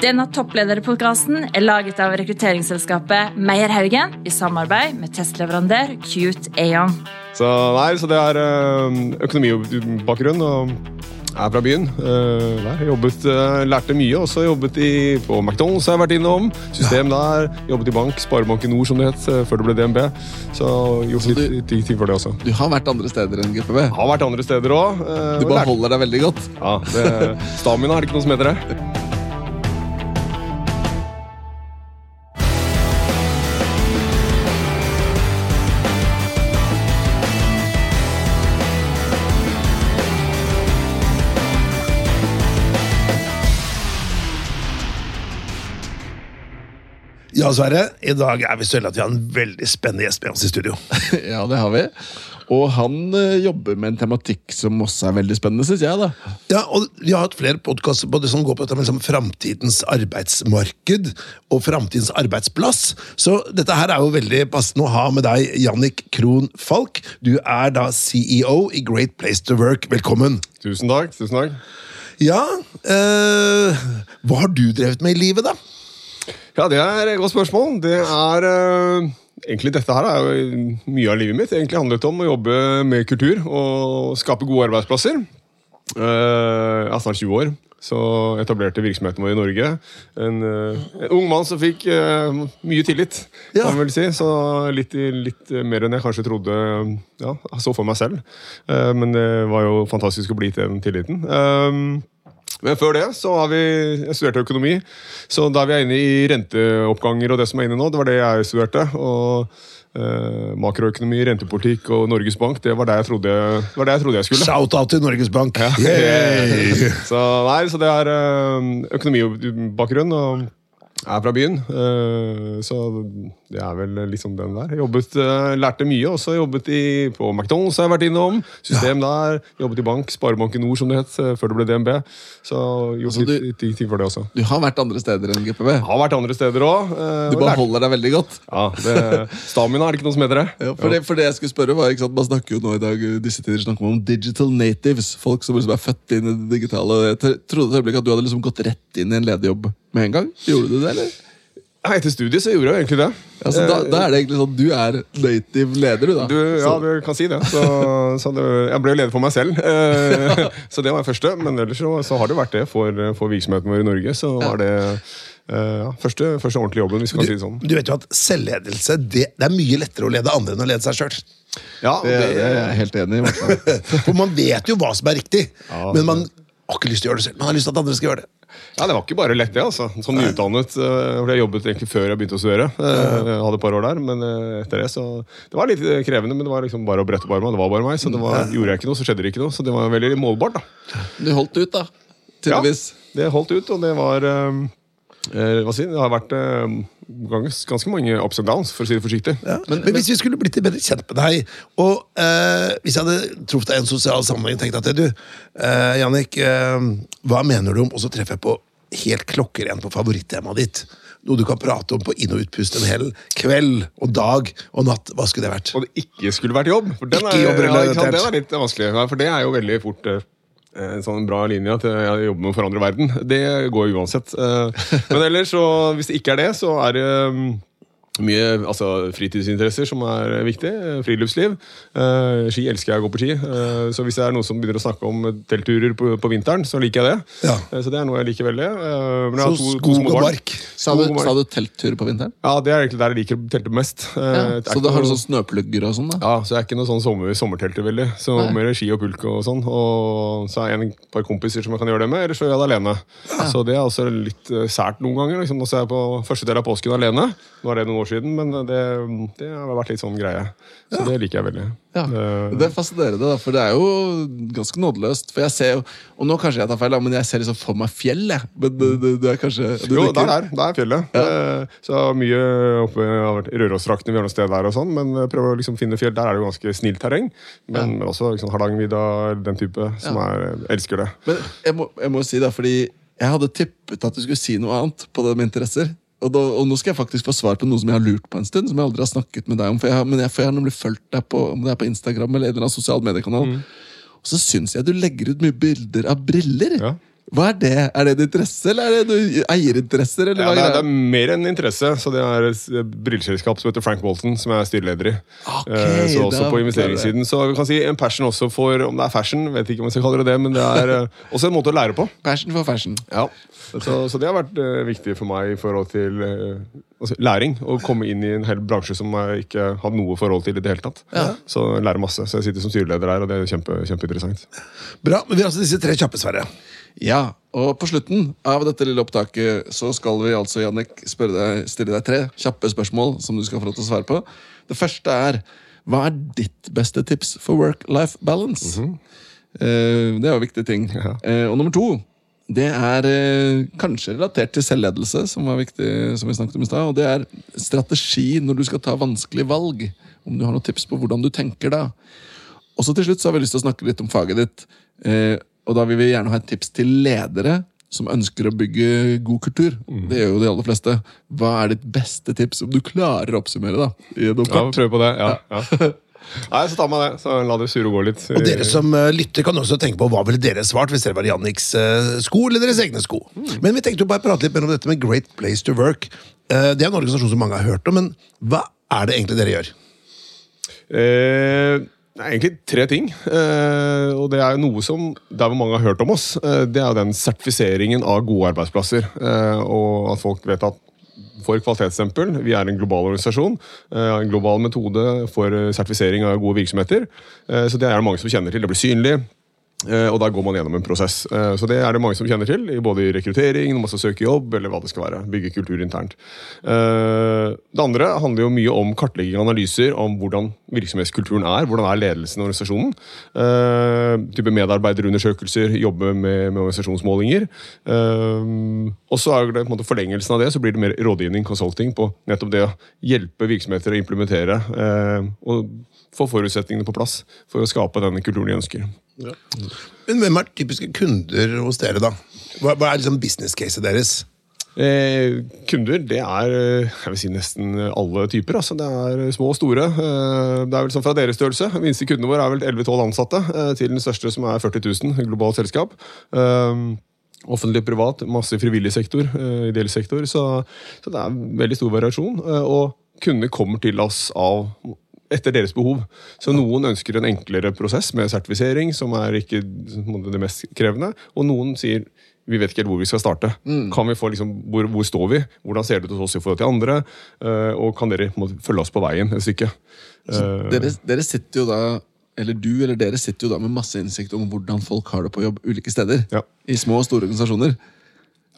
Denne topplederpodkasten er laget av rekrutteringsselskapet Meierhaugen i samarbeid med testleverandør Cute Aon. Så nei, så det er øh, økonomibakgrunn og er fra byen. Øh, jobbet, øh, lærte mye, også jobbet i, på McDonald's har jeg vært innom. System der. Jobbet i bank, Sparebank i Nord som det het, før det ble DNB. Så gjort Så du- litt ting for det også. Du har vært andre steder enn GPB. Har vært andre steder òg. Du bare holder deg veldig godt. Ja, det, Stamina er det ikke noe som heter det. Ja, Sverre. I dag er vi så heldige at vi har en veldig spennende gjest med oss i studio. Ja, det har vi. Og han eh, jobber med en tematikk som også er veldig spennende, syns jeg. da. Ja, og Vi har hatt flere podkaster som går på dette med liksom framtidens arbeidsmarked og framtidens arbeidsplass. Så dette her er jo veldig passende å ha med deg, Jannik Krohn Falk. Du er da CEO i Great Place to Work. Velkommen. Tusen takk. tusen takk. Ja, eh, hva har du drevet med i livet, da? Ja, det er et godt spørsmål. Det er uh, Egentlig dette her er jo mye av livet mitt. Egentlig handlet om å jobbe med kultur og skape gode arbeidsplasser. Uh, jeg er snart 20 år, så etablerte virksomheten vår i Norge. En, uh, en ung mann som fikk mye tillit, Ja. kan man vel si. Så litt, litt mer enn jeg kanskje trodde ja, så for meg selv. Men det var jo fantastisk å bli til den tilliten. Um, men før det så har vi jeg studerte økonomi. Så da er vi inne i renteoppganger og det som er inne nå, det var det jeg studerte. Og eh, makroøkonomi, rentepolitikk og Norges Bank, det var det jeg trodde, var det jeg, trodde jeg skulle. Shout-out til Norges Bank. Yay! Så, nei, så det er eh, økonomibakgrunn og er fra byen. eh, så det er vel liksom den der. Jobbet, eh, lærte mye, også jobbet i, på McDonald's har jeg vært innom. System der. Jobbet i bank, Sparebanken Nord som det het, eh, før det ble DNB. Så gjort Altså, litt, ting for det også. Du har vært andre steder enn GPB. Har vært andre steder òg. Du bare holder deg veldig godt. Ja, det, Stamina er det ikke noe som heter det. Ja, for, det, for det jeg skulle spørre var, ikke sant, Man snakker jo nå i dag disse tider snakker man om digital natives. Folk som liksom er født inn i det digitale. Jeg trodde et øyeblikk at du hadde liksom gått rett inn i en lederjobb med en gang. Gjorde du det, eller? Ja, Etter studiet så gjorde jeg egentlig det. Altså, da, da er det egentlig sånn Du er native leder, du, da. Du, ja, du kan si det. Så, så det, jeg ble jo leder for meg selv. Eh, så det var det første. Men ellers så, så har det vært det for, for virksomheten vår i Norge. Så var det eh, ja, første, første ordentlige jobben, hvis vi kan si det sånn. Du vet jo at Selvledelse det, det er mye lettere å lede andre enn å lede seg sjøl. Ja, det, det, det er jeg helt enig i. For man vet jo hva som er riktig, Ja. men man har ikke lyst til å gjøre det selv. Man har lyst til at andre skal gjøre det. Ja, det var ikke bare lett, det. altså. Som nyutdannet. eh, Jeg jobbet egentlig før jeg begynte å studere. Eh, Jeg hadde et par år der, men eh, etter det så Det var litt krevende, men det var liksom bare å brette opp armene. Det var bare meg, så det var, gjorde jeg ikke noe, så skjedde det ikke noe. Så det var veldig målbart. da. Du holdt ut, da. Tydeligvis. Ja, det holdt ut, og det var Hva si, det har vært ganske mange ups and downs, for å si det forsiktig. Men, hvis vi skulle blitt litt bedre kjent med deg, og eh, hvis jeg hadde truffet deg i en sosial sammenheng og tenkt at du, eh, Jannik, eh, hva mener du om Og så treffer jeg på helt klokkerent på favorittemaet ditt. Noe du kan prate om på inn- og utpust en hel kveld og dag og natt. Hva skulle det vært? Og det ikke skulle vært jobb. For den Ikke er, ja, den er litt vanskelig. Ja, For det er jo veldig fort eh, en sånn bra linje at jeg jobber med å forandre verden. Det går uansett. Eh, Men ellers, så, hvis det ikke er det, så er det mm, mye altså, fritidsinteresser som er viktig. eh, Friluftsliv. Eh, ski elsker jeg å gå på ski. Eh, så hvis det er noen som begynner å snakke om teltturer på, på vinteren, så liker jeg det. Ja. Eh, så det er noe jeg liker veldig. Eh, men jeg Så to- to skog små og bark. Sa du, Skog og mark. sa du teltturer på vinteren? Ja, det er egentlig der jeg liker å telte mest. Eh, er Så da har du noe- sånn snøplugger og sånn? da? ja, så jeg er ikke noe sånn sommer, sommertelter veldig. Så Nei. mer ski og pulk og sånn. Og så er jeg en par kompiser som jeg kan gjøre det med, eller så gjør jeg det alene. Så det er også litt sært noen ganger. Liksom. Nå ser jeg på første del av påsken alene. Nå er det noen år siden, men det, det har vært litt sånn greie. Så det liker jeg veldig. Ja, Det, Det er fascinerende, da, for det er jo ganske nådeløst. For jeg ser jo, Og nå kanskje jeg tar feil, men jeg ser liksom for meg fjell. jeg. Men du, du, du er kanskje du jo, det er, der er fjellet. Eh, Så mye oppe i Rørosdraktene, vi har noe sted der og sånn, men prøv å liksom finne fjell. Der er det jo ganske snilt terreng. Men, men også liksom Hardangervidda, den type, som er, elsker det. Men jeg må, jeg må si da, fordi jeg hadde tippet at du skulle si noe annet på det med interesser. Og, da, og nå skal jeg faktisk få svar på noe som jeg har lurt på en stund. Som jeg aldri har snakket med deg om. For jeg har, men jeg, for jeg har nemlig fulgt deg på, om det er på Instagram eller en eller annen sosial mediekanal. Mm. Og så syns jeg du legger ut mye bilder av briller. Ja. Hva er det? Er det en interesse, eller er det noen eierinteresser? Eller Ja, det, er, det er mer enn interesse. så Det er et brilleselskap som heter Frank Walton, som jeg er styreleder i. Ok, Eh, så også på investeringssiden. Så vi kan si en passion også for om det er fashion. vet ikke om jeg skal kalle det det, Men det er eh, også en måte å lære på. Passion for fashion. Ja. Så, så det har vært eh, viktig for meg i forhold til altså, læring. Å komme inn i en hel bransje som jeg ikke hadde noe forhold til i det hele tatt. Så jeg lærer masse. Så jeg sitter som styreleder der, og det er kjempe, kjempeinteressant. Bra, men Vi har altså disse tre kjappe, Sverre. Ja, og på slutten av dette lille opptaket så skal vi altså, Jannik, deg, stille deg tre kjappe spørsmål som du skal få lov til å svare på. Det første er hva er ditt beste tips for work-life balance? Eh, det er jo viktige ting. Ja. Eh, og nummer to det er eh, kanskje relatert til selvledelse, som var viktig, som vi snakket om i stad. Og det er strategi når du skal ta vanskelige valg. Om du har noen tips på hvordan du tenker da. Og så til slutt så har vi lyst til å snakke litt om faget ditt. Eh, og da vil vi gjerne ha et tips til ledere som ønsker å bygge god kultur. Det gjør jo de aller fleste. Hva er ditt beste tips, om du klarer å oppsummere? da? I noe Ja, prøv på det. ja, ja. Nei, så ta meg det. Så La det sure gå litt. Og dere som uh, lytter, kan også tenke på hva ville dere svart hvis dere var i Janniks uh, sko eller deres egne sko. Men vi tenkte jo bare prate litt mer om dette med Great Place to Work. Uh, det er en organisasjon som mange har hørt om, men hva er det egentlig dere gjør? Uh... det er egentlig tre ting. Eh, og det er jo noe som der hvor mange har hørt om oss, eh, det er jo den sertifiseringen av gode arbeidsplasser. Eh, og at folk vet at for kvalitetsstempel. Vi er en global organisasjon. eh, En global metode for eh, sertifisering av gode virksomheter. Eh, Så det er det mange som kjenner til. Det blir synlig. Eh, Og da går man gjennom en prosess. Eh, Så det er det mange som kjenner til, både i rekruttering, når man skal søke jobb, eller hva det skal være. Bygge kultur internt. Eh, Det andre handler jo mye om kartlegging og analyser om hvordan virksomhetskulturen er. Hvordan er ledelsen i organisasjonen. Type medarbeiderundersøkelser, jobbe med, med organisasjonsmålinger. Og så er det på en måte forlengelsen av det, så blir det mer rådgivning, consulting, på nettopp det å hjelpe virksomheter å implementere og få forutsetningene på plass for å skape den kulturen de ønsker. Men hvem er typiske kunder hos dere, da? Hva, hva er liksom business caset deres? Eh, kunder, det er eh, jeg vil si nesten alle typer. Altså. Det er små og store. Eh, det er vel sånn fra deres størrelse. Den minste kunden vår er vel 11-12 ansatte, eh, til den største som er 40 000, globalt selskap. Eh, offentlig, privat, masse frivillig sektor, eh, ideell sektor. Så, så det er veldig stor variasjon. Og kundene kommer til oss av etter deres behov. Så noen ønsker en enklere prosess med sertifisering, som er ikke det mest krevende. Og noen sier vi vet ikke helt hvor vi skal starte. Kan vi få liksom, hvor, hvor står vi? Hvordan ser det ut hos oss i forhold til andre? Uh, og kan dere på følge oss på veien et stykke? Uh, Dere, dere sitter jo da eller du eller dere sitter jo da med masse innsikt om hvordan folk har det på jobb ulike steder. Ja. I små og store organisasjoner.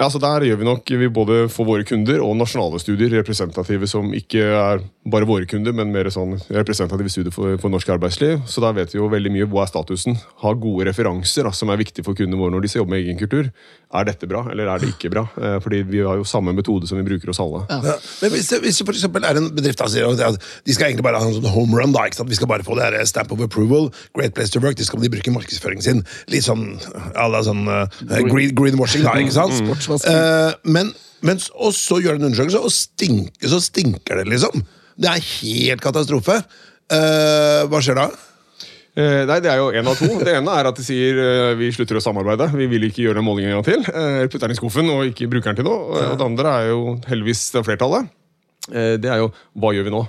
Ja, så Der gjør vi nok vi både for våre kunder og nasjonale studier, representative som ikke er bare våre kunder, men mer sånn representative studier for, for norsk arbeidsliv. Så der vet vi jo veldig mye hva er statusen. Ha gode referanser da, som er viktig for kundene våre når de skal jobbe med egen kultur. Er dette bra, eller er det ikke bra? Eh, fordi vi har jo samme metode som vi bruker hos alle. Ja. Men hvis det, hvis det for eksempel er en bedrift som sier at de skal egentlig bare ha en sånn home run, da, ikke sant? vi skal bare få det her stamp of approval, great place to work, de skal de bruke i markedsføringen sin. Litt sånn à la sånn uh, green, greenwashing, da, ikke sant? Sportsvasking. Eh, men, men, og så gjør den en undersøkelse, og stinker, så stinker det, liksom. Det er helt katastrofe. Eh, hva skjer da? Eh, nei, Det er jo én av to. Det ene er at de sier eh, vi slutter å samarbeide. Vi vil ikke gjøre den målingen en gang til. Eh, putter den i skuffen og ikke bruker den til noe. Og det andre er jo heldigvis er flertallet. Eh, det er jo hva gjør vi nå?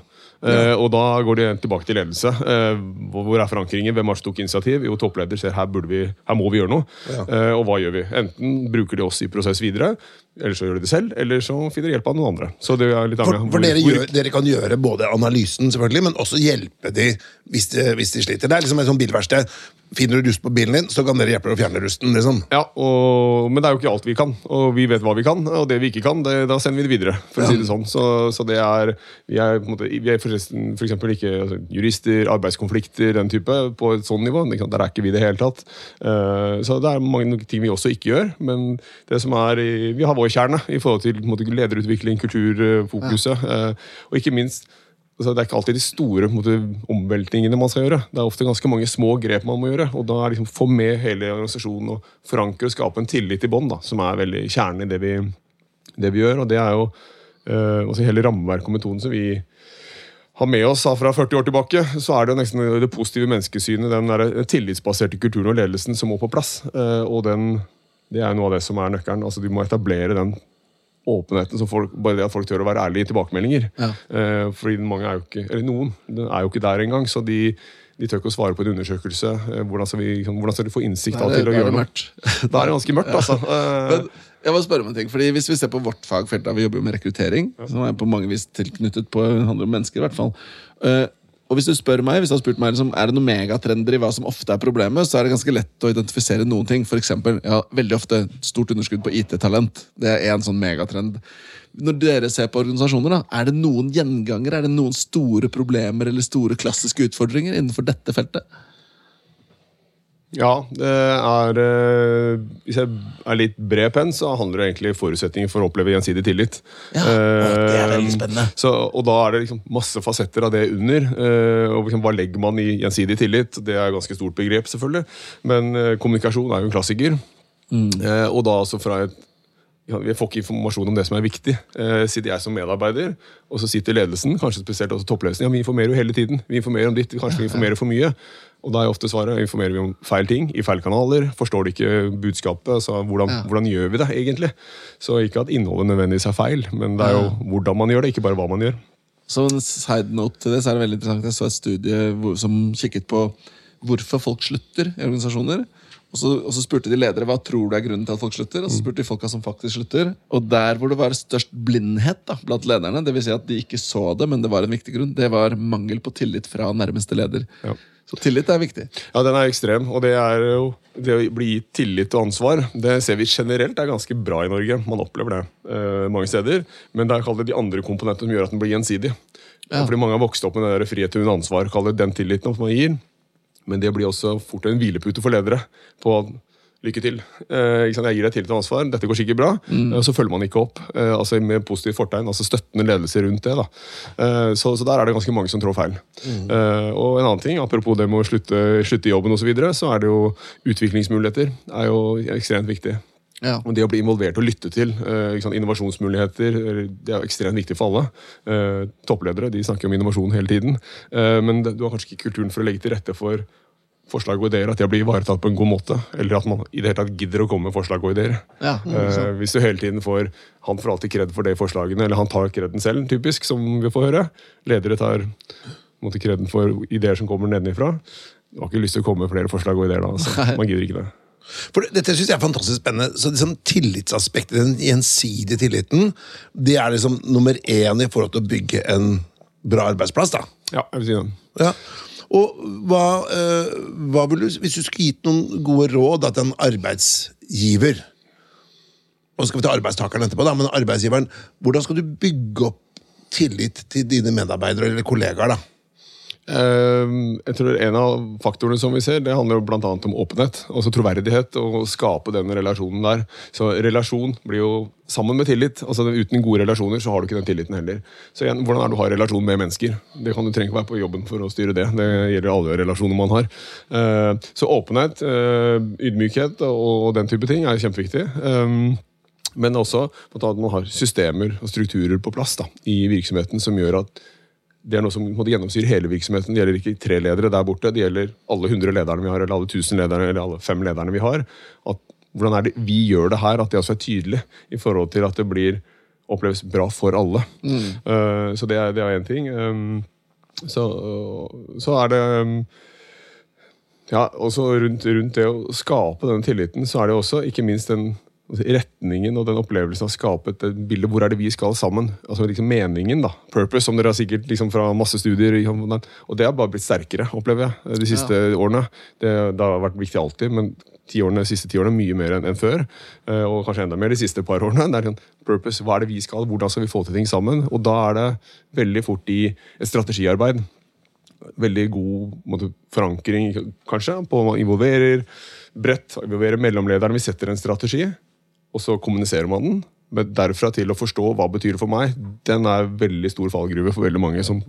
Eh, og da går de tilbake til ledelse. Eh, hvor er forankringen? Hvem har tok initiativ? Jo, toppleder ser her, burde vi, her må vi gjøre noe. Eh, og hva gjør vi? Enten bruker de oss i prosess videre, eller så gjør de det selv, eller så finner de hjelp av noen andre. Så det er litt For, avhengig av for dere, gjør, dere kan gjøre både analysen, selvfølgelig, men også hjelpe de hvis de, hvis de sliter. Det er liksom et sånn bilverksted. Finner du rust på bilen din, så kan dere hjelpe deg å fjerne rusten. liksom. Ja, og, Men det er jo ikke alt vi kan, og vi vet hva vi kan. Og det vi ikke kan, det, da sender vi det videre. for å si det sånn. Så, så det er, Vi er på en måte, vi er for, for eksempel ikke altså, jurister, arbeidskonflikter, den type, på et sånt nivå. Der er ikke vi i det hele tatt. Uh, så det er mange ting vi også ikke gjør. Men det som er, vi har vår kjerne i forhold til måte, lederutvikling, kulturfokuset. Ja. og ikke minst altså, Det er ikke alltid de store måte, omveltningene man skal gjøre. Det er ofte ganske mange små grep man må gjøre. og da er liksom Få med hele organisasjonen og forankre og skape en tillit i bånn, som er veldig kjernen i det vi, det vi gjør. og det er jo eh, altså hele rammeverket og metoden som vi har med oss fra 40 år tilbake, så er det nesten det positive menneskesynet, den tillitsbaserte kulturen og ledelsen som må på plass. eh, og den Det er noe av det som er nøkkelen. Altså, du må etablere den åpenheten, som folk, bare det at folk tør å være ærlige i tilbakemeldinger. Ja. Eh, fordi mange er jo ikke, eller noen er jo ikke der engang, så de, de tør ikke å svare på en undersøkelse. Eh, hvordan, skal vi, liksom, hvordan skal de få innsikt det- til å gjøre noe? Da er det ganske mørkt, altså. Eh, Men jeg må spørre om en ting, fordi Hvis vi ser på vårt fagfelt, da vi jobber jo med rekruttering, som er på mange vis tilknyttet på handler om mennesker, i hvert fall. Og hvis du spør meg, hvis du har spurt meg liksom, er det noen megatrender i hva som ofte er problemet, så er det ganske lett å identifisere noen ting. For eksempel, ja, veldig ofte stort underskudd på IT-talent. Det er en sånn megatrend. Når dere ser på organisasjoner, da, er det noen gjengangere? Er det noen store problemer eller store klassiske utfordringer innenfor dette feltet? Ja, det er eh, Hvis jeg er litt bred penn, så handler det egentlig forutsetninger for å oppleve gjensidig tillit. Ja, det er veldig Eh, spennende. Så, og da er det liksom masse fasetter av det under. eh, og liksom, Hva legger man i gjensidig tillit? Det er et ganske stort begrep, selvfølgelig. Men kommunikasjon er jo en klassiker. Mm. og da altså fra et Vi får ikke informasjon om det som er viktig. Eh, sitter jeg som medarbeider, og så sitter ledelsen, kanskje spesielt også toppledelsen, ja, vi informerer jo hele tiden. Vi informerer om ditt, kanskje vi informerer for mye. Og da er ofte svaret informerer vi om feil ting i feil kanaler. Forstår de ikke budskapet? Altså, hvordan, Ja. hvordan gjør vi det egentlig? Så ikke at innholdet nødvendigvis er feil, men det er jo hvordan man gjør det, ikke bare hva man gjør. Som en side note til det, så er det veldig interessant. Jeg så et studie som kikket på hvorfor folk slutter i organisasjoner. Og så, og så spurte de ledere hva tror du er grunnen til at folk slutter. Og så spurte de folka som faktisk slutter. Og der hvor det var størst blindhet da, blant lederne, det vil si at de ikke så det, men det var en viktig grunn, det var mangel på tillit fra nærmeste leder. Ja. Så tillit er viktig. Ja, den er ekstrem, og det er jo det å bli gitt tillit og ansvar. Det ser vi generelt er ganske bra i Norge. Man opplever det eh, mange steder. Men det er de andre komponentene som gjør at den blir gjensidig. Ja. Fordi mange har vokst opp med den der frihet under ansvar, kall det den tilliten man gir. Men det blir også fort en hvilepute for ledere. på Lykke til. Eh? Jeg gir deg tillit og ansvar, dette går sikkert bra. Mm. Eh, og så følger man ikke opp eh, altså med positivt fortegn. altså Støttende ledelse rundt det. da. Eh, så, så der er det ganske mange som trår feil. Mm. Eh, og en annen ting, apropos det med å slutte, slutte jobben osv., så, videre, så er det jo utviklingsmuligheter er jo ekstremt viktig. Ja. Og det å bli involvert og lytte til eh, sant, innovasjonsmuligheter, eh, det er jo ekstremt viktig for alle. Eh, toppledere de snakker om innovasjon hele tiden, eh, men du har kanskje ikke kulturen for å legge til rette for forslag og ideer, at de blir ivaretatt på en god måte. Eller at man i det hele tatt gidder å komme med forslag og ideer. Ja, Eh, hvis du hele tiden får han får alltid kred for de forslagene, eller han tar kreden selv, typisk, som vi får høre. Ledere tar på kreden for ideer som kommer nedenifra. Du har ikke lyst til å komme med flere forslag og ideer da. Altså. Man gidder ikke det. For Dette synes jeg er fantastisk spennende. Så liksom Tillitsaspektet, den gjensidige tilliten, det er liksom nummer én i forhold til å bygge en bra arbeidsplass. da. Ja, jeg vil si det. Ja. Og hva, eh, hva vil du, Hvis du skulle gitt noen gode råd da, til en arbeidsgiver Nå skal vi ta arbeidstakeren etterpå, da, men arbeidsgiveren, hvordan skal du bygge opp tillit til dine medarbeidere eller kollegaer? da? Eh, Jeg tror En av faktorene som vi ser, det handler jo annet om åpenhet. altså Troverdighet og å skape den relasjonen der. Så Relasjon blir jo sammen med tillit. altså Uten gode relasjoner så har du ikke den tilliten heller. Så igjen, Hvordan er det du har relasjon med mennesker? Det kan Du trenger ikke være på jobben for å styre det. Det gjelder alle relasjoner man har. Eh, Så åpenhet, eh, ydmykhet og den type ting er kjempeviktig. Eh, Men også at man har systemer og strukturer på plass da, i virksomheten som gjør at det er noe som gjennomsyrer gjennomsyre hele virksomheten. Det gjelder ikke tre ledere der borte, det gjelder alle hundre lederne vi har, eller alle tusen lederne, eller alle fem lederne vi har. At, hvordan er det vi gjør det her, at det også er tydelig i forhold til at det blir oppleves bra for alle. Eh, så det er, en ting. Um, så, så er det um, ja, også rundt, rundt det å skape den tilliten, så er det også ikke minst den retningen og den opplevelsen av å skape et bilde hvor er det vi skal sammen. Altså liksom meningen, da. Purpose, som dere har sikkert liksom fra masse studier. Og det har bare blitt sterkere, opplever jeg, de siste årene. Det, det har vært viktig alltid, men ti årene, de siste ti årene mye mer enn enn før. eh, Og kanskje enda mer de siste par årene. Det er sånn, purpose, Hva er det vi skal? Hvordan skal vi få til ting sammen? Og da er det veldig fort i et strategiarbeid veldig god måte, forankring kanskje, på man involverer bredt, involverer mellomlederen. Vi setter en strategi, og så kommuniserer man den. Men derfra til å forstå hva det betyr for meg, den er veldig stor fallgruve for veldig mange. som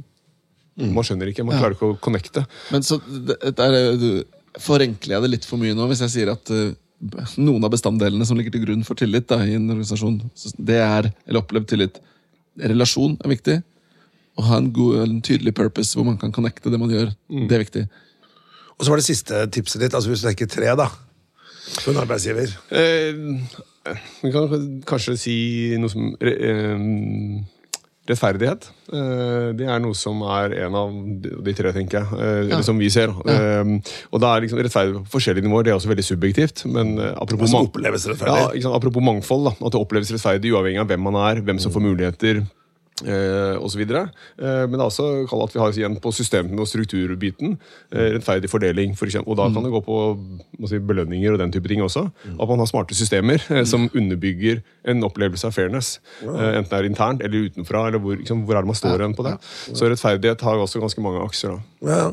Man skjønner ikke, man Ja. klarer ikke å connecte. Men så det, det er, du, Forenkler jeg det litt for mye nå hvis jeg sier at uh, noen av bestanddelene som ligger til grunn for tillit da, i en organisasjon, det er, eller opplevd tillit Relasjon er viktig. Å ha en, god, en tydelig purpose hvor man kan connecte det man gjør, det er viktig. Og så var det siste tipset ditt, altså hvis du tenker tre, da. for en arbeidsgiver? Eh, vi kan kanskje si noe som eh, Rettferdighet. Eh, det er noe som er en av de, tre, tenker jeg. Eller ja. som vi ser. Ja. og da er liksom rettferdighet på forskjellige nivåer. Det er også veldig subjektivt. Men eh, apropos, oppleves ja, apropos mangfold. Da, at det oppleves rettferdig uavhengig av hvem man er, hvem som får muligheter. Eh, og så videre. eh, men det er også kall at vi har igjen på systemene og strukturbiten eh, rettferdig fordeling. For eksempel, og da kan det gå på si, belønninger og den type ting også. At man har smarte systemer eh, som underbygger en opplevelse av fairness. Eh, enten det er internt eller utenfra. eller Hvor, liksom, hvor er det man står hen på det. Så rettferdighet har også ganske mange aksjer. da. Ja.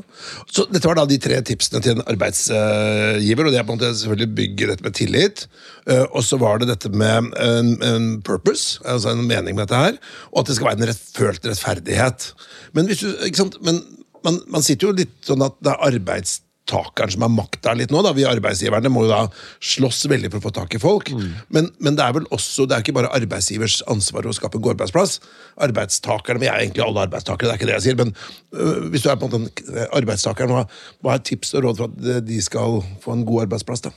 Så dette var da de tre tipsene til en arbeidsgiver, og det er på en måte selvfølgelig bygge dette med tillit. Eh, og så var det dette med en, en purpose, altså en mening med dette her, og at det skal være en rett, følt rettferdighet. Men, hvis du? Men man, man sitter jo litt sånn at det er arbeidstakeren som har makta litt nå. da, Vi arbeidsgiverne må jo da slåss veldig for å få tak i folk. Men, men det er vel også, det er ikke bare arbeidsgivers ansvar å skape en god arbeidsplass. Arbeidstakerne, vi er egentlig alle arbeidstakere, det er ikke det jeg sier. Men øh, hvis du er på en måte en arbeidstakeren, hva, hva er tips og råd for at de skal få en god arbeidsplass? da?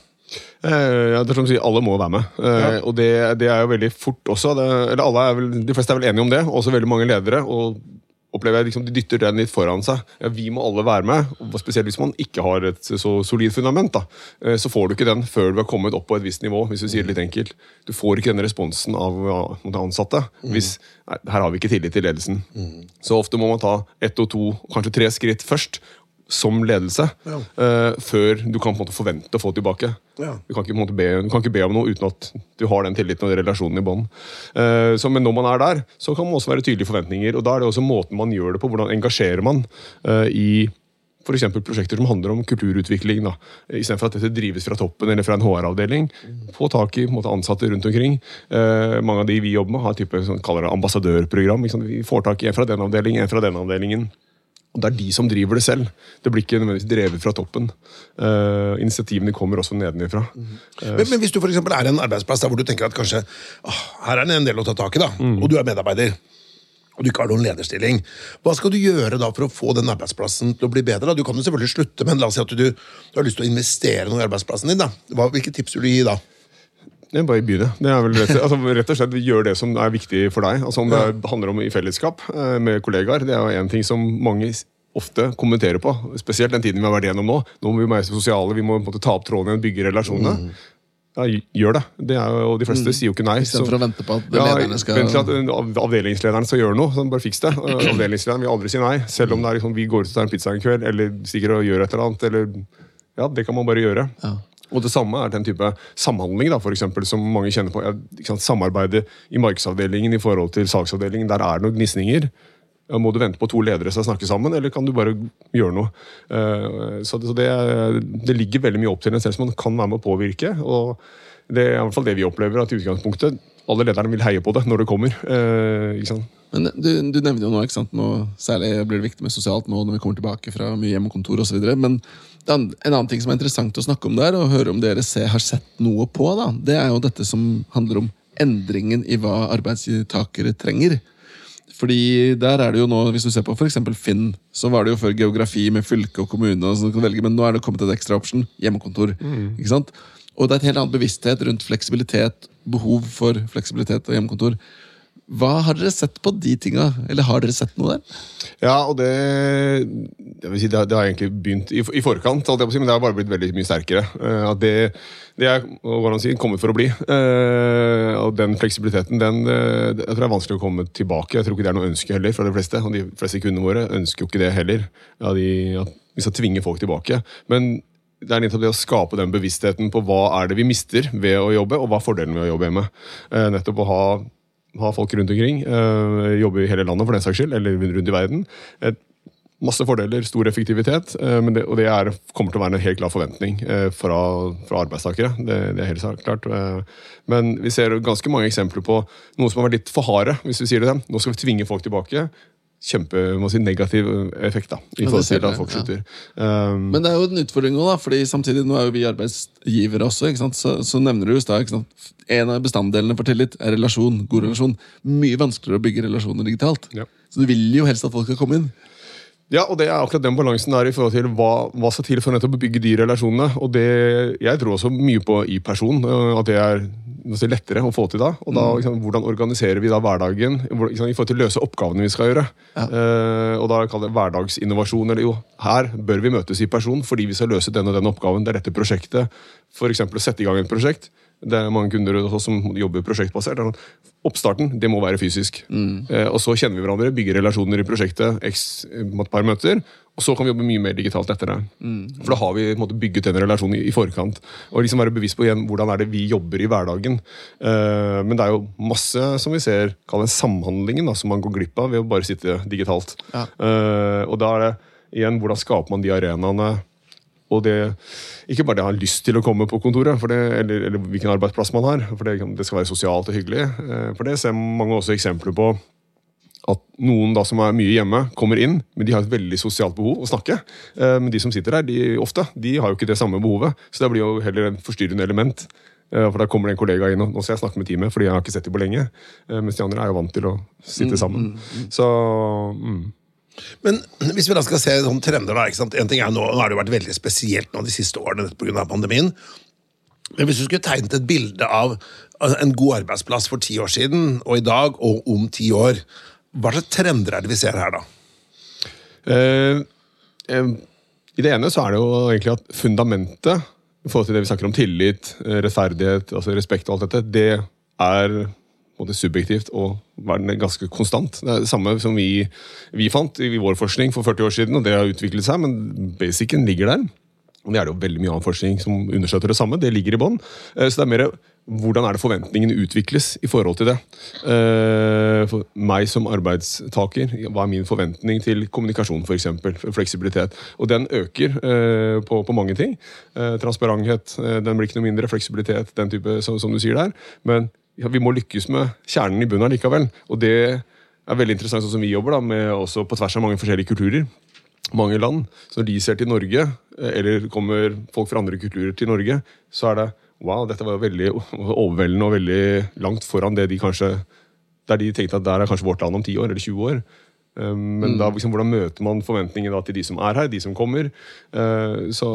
Eh, ja, det er som sier, Alle må være med. Ja. Og det, det er jo veldig fort også. Det, eller alle er vel, De fleste er vel enige om det, også veldig mange ledere. og opplever jeg liksom, De dytter den litt foran seg. Ja, Vi må alle være med. og Spesielt hvis man ikke har et så solid fundament. da, eh, Så får du ikke den før du har kommet opp på et visst nivå. hvis du sier det litt enkelt. Du får ikke den responsen av de ansatte hvis nei, her har vi ikke tillit til ledelsen. Så ofte må man ta ett og to, kanskje tre skritt først. Som ledelse, eh, før du kan på en måte forvente å få tilbake. Ja. Du, kan ikke, be, du kan ikke be om noe uten at du har den tilliten og den relasjonen i bånd. Uh, så- men når man er der, så kan man også være tydelige forventninger. og Da er det også måten man gjør det på. Hvordan engasjerer man uh, i f.eks. prosjekter som handler om kulturutvikling. da, Istedenfor at dette drives fra toppen eller fra en HR-avdeling. Få tak i måte, ansatte rundt omkring. Uh, mange av de vi jobber med, har type, sånn, kaller det ambassadørprogram. Vi får tak i en fra den avdelingen, en fra den avdelingen. Og Det er de som driver det selv. Det blir ikke nødvendigvis drevet fra toppen. Uh, initiativene kommer også nedenifra. Men, men hvis du for eksempel er en arbeidsplass der hvor du tenker at kanskje åh, her er det en del å ta tak i, da, og du er medarbeider, og du ikke har noen lederstilling, hva skal du gjøre da for å få den arbeidsplassen til å bli bedre? da? Du kan jo selvfølgelig slutte, men la oss si at du, du har lyst til å investere noe i arbeidsplassen din. da. Hva, hvilke tips vil du gi da? Er bare i begynne. Det er vel rett, altså, rett og slett gjør det som er viktig for deg. Altså, om det er, handler om i fellesskap eh, med kollegaer, det er jo en ting som mange ofte kommenterer på. Spesielt den tiden vi har vært gjennom nå. Nå må vi være sosiale, vi må måte ta opp tråden igjen, bygge relasjonene. Ja, gjør det. det er jo, og de fleste sier jo ikke nei. Istedenfor å vente på at ja, lederne skal Vent til at av- avdelingslederen skal gjøre noe. Sånn, bare fiks det. Avdelingslederen vil aldri si nei. Selv om det er liksom, vi går ut og tar en pizza en kveld, eller stikker og gjør et eller annet. Eller, ja, det kan man bare gjøre. Ja. Og det samme er den type samhandling da, for eksempel, som mange kjenner på. Ja, Samarbeidet i markedsavdelingen i forhold til salgsavdelingen. Der er det noen gnisninger. Må du vente på to ledere som snakker sammen, eller kan du bare gjøre noe? Eh, Så det, det ligger veldig mye opp til en selv som man kan være med å påvirke. og Det er i hvert fall det vi opplever. at i utgangspunktet, Alle lederne vil heie på det når det kommer. Eh? Men du, du nevner jo nå, ikke sant? nå, særlig blir det viktig med sosialt nå når vi kommer tilbake fra mye hjemmekontor osv. Men det er en en annen ting som er interessant å snakke om der, og høre om dere ser, har sett noe på, da, det er jo dette som handler om endringen i hva arbeidstakere trenger. Fordi der er det jo nå, Hvis du ser på eksempel Finn, så var det jo før geografi med fylke og kommune. og sånn du kan velge, Men nå er det kommet et ekstra option hjemmekontor. ikke sant? Og det er et helt annet bevissthet rundt fleksibilitet, behov for fleksibilitet og hjemmekontor. Hva Har dere sett på de tinga? Eller har dere sett noe der? Ja, og det si, det, har- det har egentlig begynt i, i forkant, si, men det har bare blitt veldig mye sterkere. Uh, at det, det er hvordan si, kommet for å bli. Uh, og den fleksibiliteten den, tror det er vanskelig å komme tilbake. Jeg tror ikke det er noe ønske heller fra de fleste. Og de fleste kundene våre ønsker jo ikke det heller. Ja, de, at vi skal tvinge folk tilbake. Men det er nettopp det å skape den bevisstheten på hva er det vi mister ved å jobbe, og hva er fordelen ved å jobbe hjemme. Eh, nettopp å ha ha folk rundt omkring. øh, jobbe i hele landet, for den saks skyld, eller rundt i verden. Masse fordeler, stor effektivitet, men det, og det er, kommer til å være en helt klar forventning fra, fra arbeidstakere. Det, det er helt klart. Men vi ser ganske mange eksempler på noen som har vært litt for harde. hvis vi sier det. Nå skal vi tvinge folk tilbake. Kjempe, må si, negativ effekt da, i forhold til at folk ja. slutter. Um, Men det er jo en utfordring òg, fordi samtidig nå er jo vi arbeidsgivere også. ikke? Så, så nevner du i stad? En av bestanddelene for tillit er relasjon. God relasjon. Mye vanskeligere å bygge relasjoner digitalt. Ja. Så du vil jo helst at folk skal komme inn. Ja, og det er akkurat den balansen der i forhold til hva, hva skal til for nettopp å bygge de relasjonene. Og det, jeg tror også mye på i person, øh, at det er så lettere å få til da. Og da, liksom, hvordan organiserer vi da hverdagen liksom, i forhold til å løse oppgavene vi skal gjøre. Eh, og da kaller det hverdagsinnovasjon. Eller jo, her bør vi møtes i person fordi vi skal løse den og den oppgaven. Det er dette prosjektet. For eksempel å sette i gang et prosjekt. Det er mange kunder også som jobber prosjektbasert. Er sånn, Oppstarten det må være fysisk. Eh, og så kjenner vi hverandre, bygger relasjoner i prosjektet x et par møter. Og så kan vi jobbe mye mer digitalt etter det. For da har vi måte, bygget den relasjonen i, i forkant. Og liksom være bevisst på igjen, hvordan er det vi jobber i hverdagen. Uh, men det er jo masse som vi ser, kall det samhandlingen, da, som man går glipp av ved å bare sitte digitalt. Eh, og da er det igjen, hvordan skaper man de arenaene og det, ikke bare det å ha lyst til å komme på kontoret, for det, eller, eller hvilken arbeidsplass man har. For det, det skal være sosialt og hyggelig. Eh, For det ser mange også eksempler på. At noen da som er mye hjemme, kommer inn, men de har et veldig sosialt behov å snakke. Eh, Men de som sitter der, de, ofte, de har jo ikke det samme behovet. Så det blir jo heller en forstyrrende element. Eh, For da kommer det en kollega inn, og nå skal jeg snakke med teamet, fordi jeg har ikke sett dem på lenge. Eh, Mens de andre er jo vant til å sitte sammen. Så mm. Men hvis vi da skal se sånn trender da, ikke sant? En ting er nå, nå har det jo vært veldig spesielt nå de siste årene av pandemien. Men hvis du skulle tegnet et bilde av altså, en god arbeidsplass for ti år siden, og i dag, og om ti år, hva slags trender er det vi ser her da? Eh, eh, I det ene så er det jo egentlig at fundamentet i forhold til det vi snakker om tillit, eh, rettferdighet, altså respekt og alt dette, det er måte subjektivt og være ganske konstant. Det er det samme som vi, vi fant i vår forskning for 40 år siden, og det har utviklet seg, men basicen ligger der. Og det er det jo veldig mye annen forskning som understøtter det samme. Det ligger i bånn. Eh, Så det er mer hvordan er det forventningene utvikles i forhold til det. Eh, For meg som arbeidstaker, hva er min forventning til kommunikasjon f.eks.? Fleksibilitet. Og den øker eh, på, på mange ting. Eh, Transparenthet, den blir ikke noe mindre. Fleksibilitet, den type som, som du sier der. Men ja, vi må lykkes med kjernen i bunnen likevel. Og det er veldig interessant sånn som vi jobber da, med også på tvers av mange forskjellige kulturer mange land. Så når de ser til Norge, eller kommer folk fra andre kulturer til Norge, så er det wow, dette var jo veldig overveldende og veldig langt foran det de kanskje Der de tenkte at der er kanskje vårt land om 10 år eller 20 år. Men Men da, liksom, hvordan møter man forventningene til de som er her, de som kommer? Eh, Så,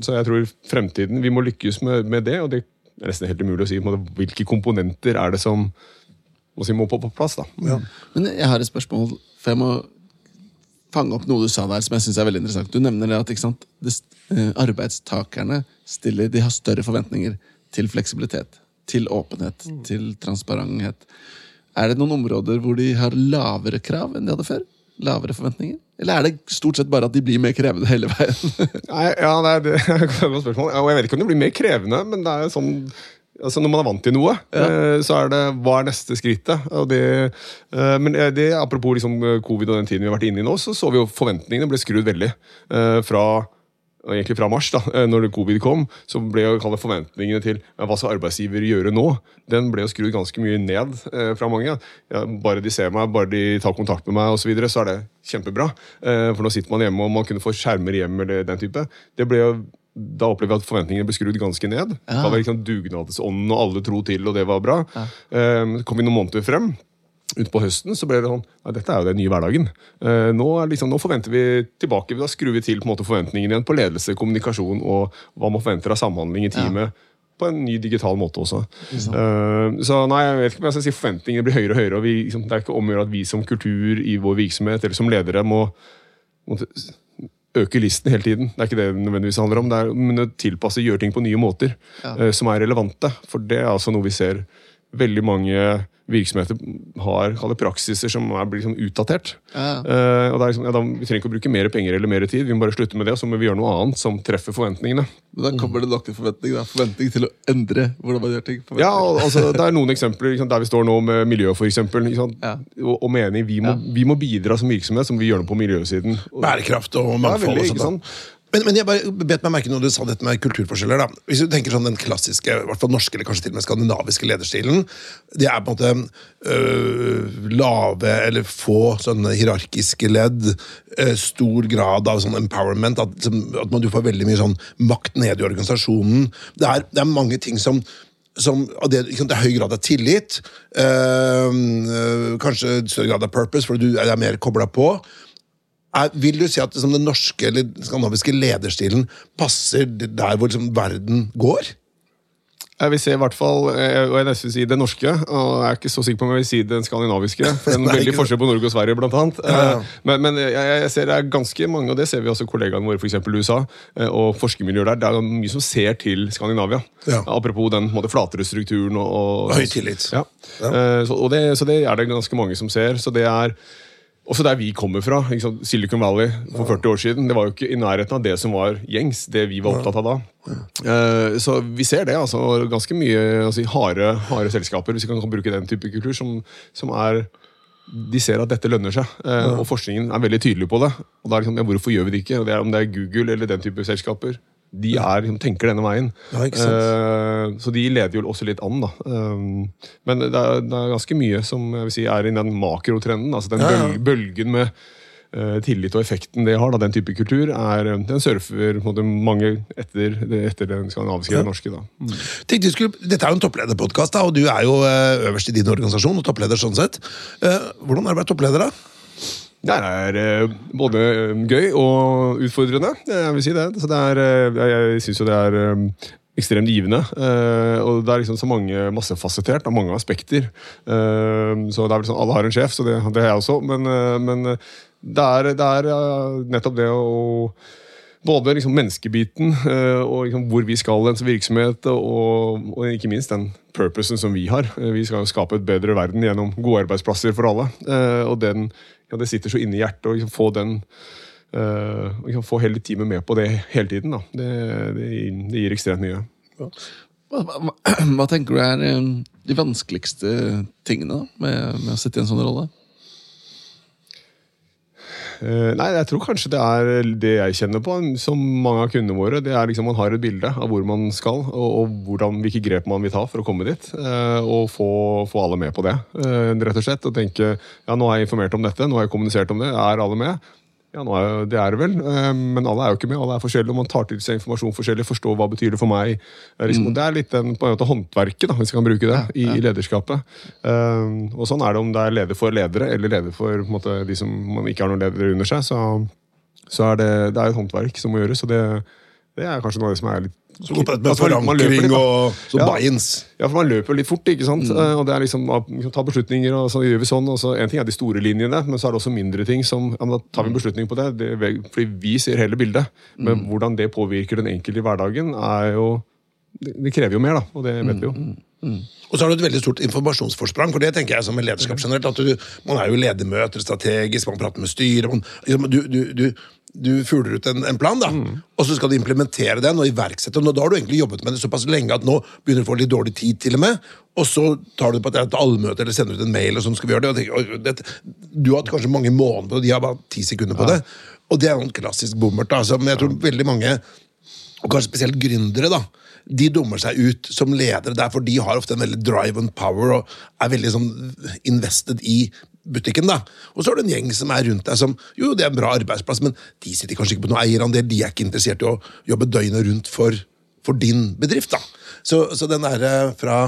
så jeg tror fremtiden Vi må lykkes med, med det, og det er nesten helt umulig å si måte, hvilke komponenter er det som må, si, må på, på plass. da. Men jeg har et spørsmål, for jeg må fange opp noe du sa der som jeg synes er veldig interessant. Du nevner det at sant, det, eh, arbeidstakerne stiller, de har større forventninger til fleksibilitet, til åpenhet, til transparenthet. Er det noen områder hvor de har lavere krav enn de hadde før? Lavere forventninger? Eller er det stort sett bare at de blir mer krevende hele veien? Nei, ja, det er, er et godt spørsmål. Og jeg vet ikke om de blir mer krevende, men det er sånn altså Når man er vant til noe, ja. så er det hva er neste skrittet? Og det, eh, men eh, det, apropos liksom covid og den tiden vi har vært inne i nå, så så vi jo forventningene ble skrudd veldig. eh, Fra egentlig fra mars, da, eh, når covid kom, så ble jo forventningene til hva skal arbeidsgiver gjøre nå, den ble jo skrudd ganske mye ned eh, fra mange. Ja, bare de ser meg, bare de tar kontakt med meg osv., så, videre, så er det kjempebra. Eh, for nå sitter man hjemme, og man kunne få skjermer hjem eller den type. Det ble jo da opplever vi at forventningene ble skrudd ganske ned. Da var liksom Dugnadsånden og alle tro til, og det var bra. Eh, kom vi noen måneder frem, utpå høsten, så ble det sånn Nei, Dette er jo den nye hverdagen. Uh, nå, er liksom, nå forventer vi tilbake. Da skrur vi til på en måte forventningene igjen på ledelse, kommunikasjon og hva man forventer av samhandling i teamet. På en ny digital måte også. Uh, så nei, jeg vet ikke om jeg skal si forventningene blir høyere og høyere. og vi, liksom, Det er ikke om å gjøre at vi som kultur i vår virksomhet eller som ledere må, må øke listen hele tiden. Det er ikke det det nødvendigvis handler om. Det er men å tilpasse, gjøre ting på nye måter eh, som er relevante. For det er altså noe vi ser veldig mange virksomheter har kaller, praksiser som er blir sånn utdatert. Ja. Uh, og det liksom, ja, da, Vi trenger ikke å bruke mer penger eller mer tid, vi må bare slutte med det, og så må vi gjøre noe annet som treffer forventningene. Men da kommer det nok til forventning. Da. Forventning til å endre hvordan man gjør ting. Ja, altså, Det er noen eksempler liksom, der vi står nå med miljø, for eksempel, Ja. og, og mening. Vi må, vi må bidra som virksomhet som vi gjør noe på miljøsiden. Bærekraft og Ja, mangfold veldig, og sånt. Men, men jeg bare bet meg merke når du sa dette med kulturforskjeller. da. Hvis du tenker sånn Den klassiske, i hvert fall norske eller kanskje til og med skandinaviske lederstilen, det er på en måte øh, lave eller få sånne hierarkiske ledd, øh, stor grad av sånn empowerment, at, som- at man, du får veldig mye sånn makt ned i organisasjonen. Det er, det er mange ting som som, det er høy grad av tillit, øh, øh, kanskje større grad av purpose, for du er mer kobla på. Er, vil du si at liksom, den norske eller skandinaviske lederstilen passer der hvor liksom, verden går? Jeg vil se i hvert fall, eh, og jeg nesten si det norske, og jeg er ikke så sikker på om jeg vil si den skandinaviske. for Det er en veldig forskjell på Norge og Sverige, blant annet. Ja, ja. Eh, Men, men jeg, jeg ser det er ganske mange, og det ser vi også kollegaene våre for eksempel i USA, eh, og forskermiljøer der. Det er mye som ser til Skandinavia. Ja. Apropos den måte, flatere strukturen. Og, og, Høy tillit. Så, og det, så det er det ganske mange som ser. Så det er også der vi kommer fra. Sant? Silicon Valley for 40 år siden. Det var jo ikke i nærheten av det som var gjengs, det vi var opptatt av da. Eh, Så vi ser det. altså Ganske mye altså, harde, harde selskaper, hvis vi kan bruke den type kultur, som, som er de ser at dette lønner seg, eh, og forskningen er veldig tydelig på det. Og da er liksom, ja, Hvorfor gjør vi det ikke? Og det er, om det er Google eller den type selskaper. De er, tenker denne veien. Ja. Eh, så de leder jo også litt an. da. Um, men det er, det er ganske mye som si, er i den makrotrenden. altså Den Ja, ja. bølgen med uh, tillit og effekten det har, da, den type kultur, er, den surfer måte, mange etter, etter den skandinaviske ja. norske. da. Mm. Tenkte skulle, dette er jo en topplederpodkast, og du er jo øverst i din organisasjon og toppleder sånn sett. Uh, hvordan er det å være toppleder, da? Det er eh, både eh, gøy og utfordrende, jeg vil si det. Så det er, eh, jeg syns jo det er ekstremt givende. og det er liksom så mange massefasettert av mange aspekter. Så det er vel sånn, Alle har en sjef, så det, det har jeg også. Men, men det er, det er nettopp det å både liksom menneskebiten og liksom hvor vi skal ens virksomhet, og, og ikke minst den purposen som vi har. Vi skal jo skape et bedre verden gjennom gode arbeidsplasser for alle. Og den, ja, det sitter så inni hjertet å liksom få den Uh, liksom få hele teamet med på det hele tiden. Da. Det, det, det gir ekstremt mye. Hva, hva, hva tenker du er eh, de vanskeligste tingene da, med, med å sitte i en sånn rolle? Eh, nei, jeg tror kanskje det er det jeg kjenner på, som mange av kundene våre. Det er liksom Man har et bilde av hvor man skal, og, og hvordan, hvilke grep man vil ta for å komme dit. eh, og få, få alle med på det, eh, rett og slett. Og tenke ja, nå har jeg informert om dette, nå har jeg kommunisert om det. Er alle med? Ja, nå er, det er det vel, eh, men alle er jo ikke med. Alle er forskjellige, og man tar til seg informasjon forskjellig. Forstår hva betyr det for meg. Eh, Liksom, og Det er litt den, på en måte, håndverket, da, hvis vi kan bruke det, i, i lederskapet. Eh, og sånn er det om det er leder for ledere, eller leder for måte, de som man ikke har noen ledere under seg. Så, så er det, det er et håndverk som må gjøres, og det, det er kanskje noe av det som er litt Så går på med Altså, man- man løper forankring litt, og så Ja. buy-ins. Ja, for man løper litt fort, ikke sant? Mm. Og det er liksom, liksom ta beslutninger, og så gjør vi sånn. og så En ting er de store linjene, men så er det også mindre ting som ja, men Da tar vi en beslutning på det, det fordi vi ser hele bildet. Men hvordan det påvirker den enkelte i hverdagen, er jo Det, krever jo mer, da. Og det vet vi jo. Og så har du et veldig stort informasjonsforsprang, for det tenker jeg som en lederskap generelt. at du, Man er jo i ledermøter strategisk, man prater med styret. man- liksom, Du, du, du, du fugler ut en, en plan, da, og så skal du implementere den og iverksette den. og Da har du egentlig jobbet med det såpass lenge at nå begynner du å få litt dårlig tid, til og med. Og så tar du på et allmøte eller sender ut en mail, og sånn skal vi gjøre det. Og tenker, «Oi, dette, du har hatt kanskje mange måneder og de har bare ti sekunder på det. Og det er en klassisk bommert. da, som jeg tror veldig mange og kanskje spesielt gründere, da. De dummer seg ut som ledere der, for de har ofte en veldig drive and power og er veldig sånn invested i butikken. da. Og så har du en gjeng som er rundt deg som Jo, det er en bra arbeidsplass, men de sitter kanskje ikke på noen eierandel. De er ikke interessert i å jobbe døgnet rundt for, for din bedrift. da. Så, så den der eh, fra,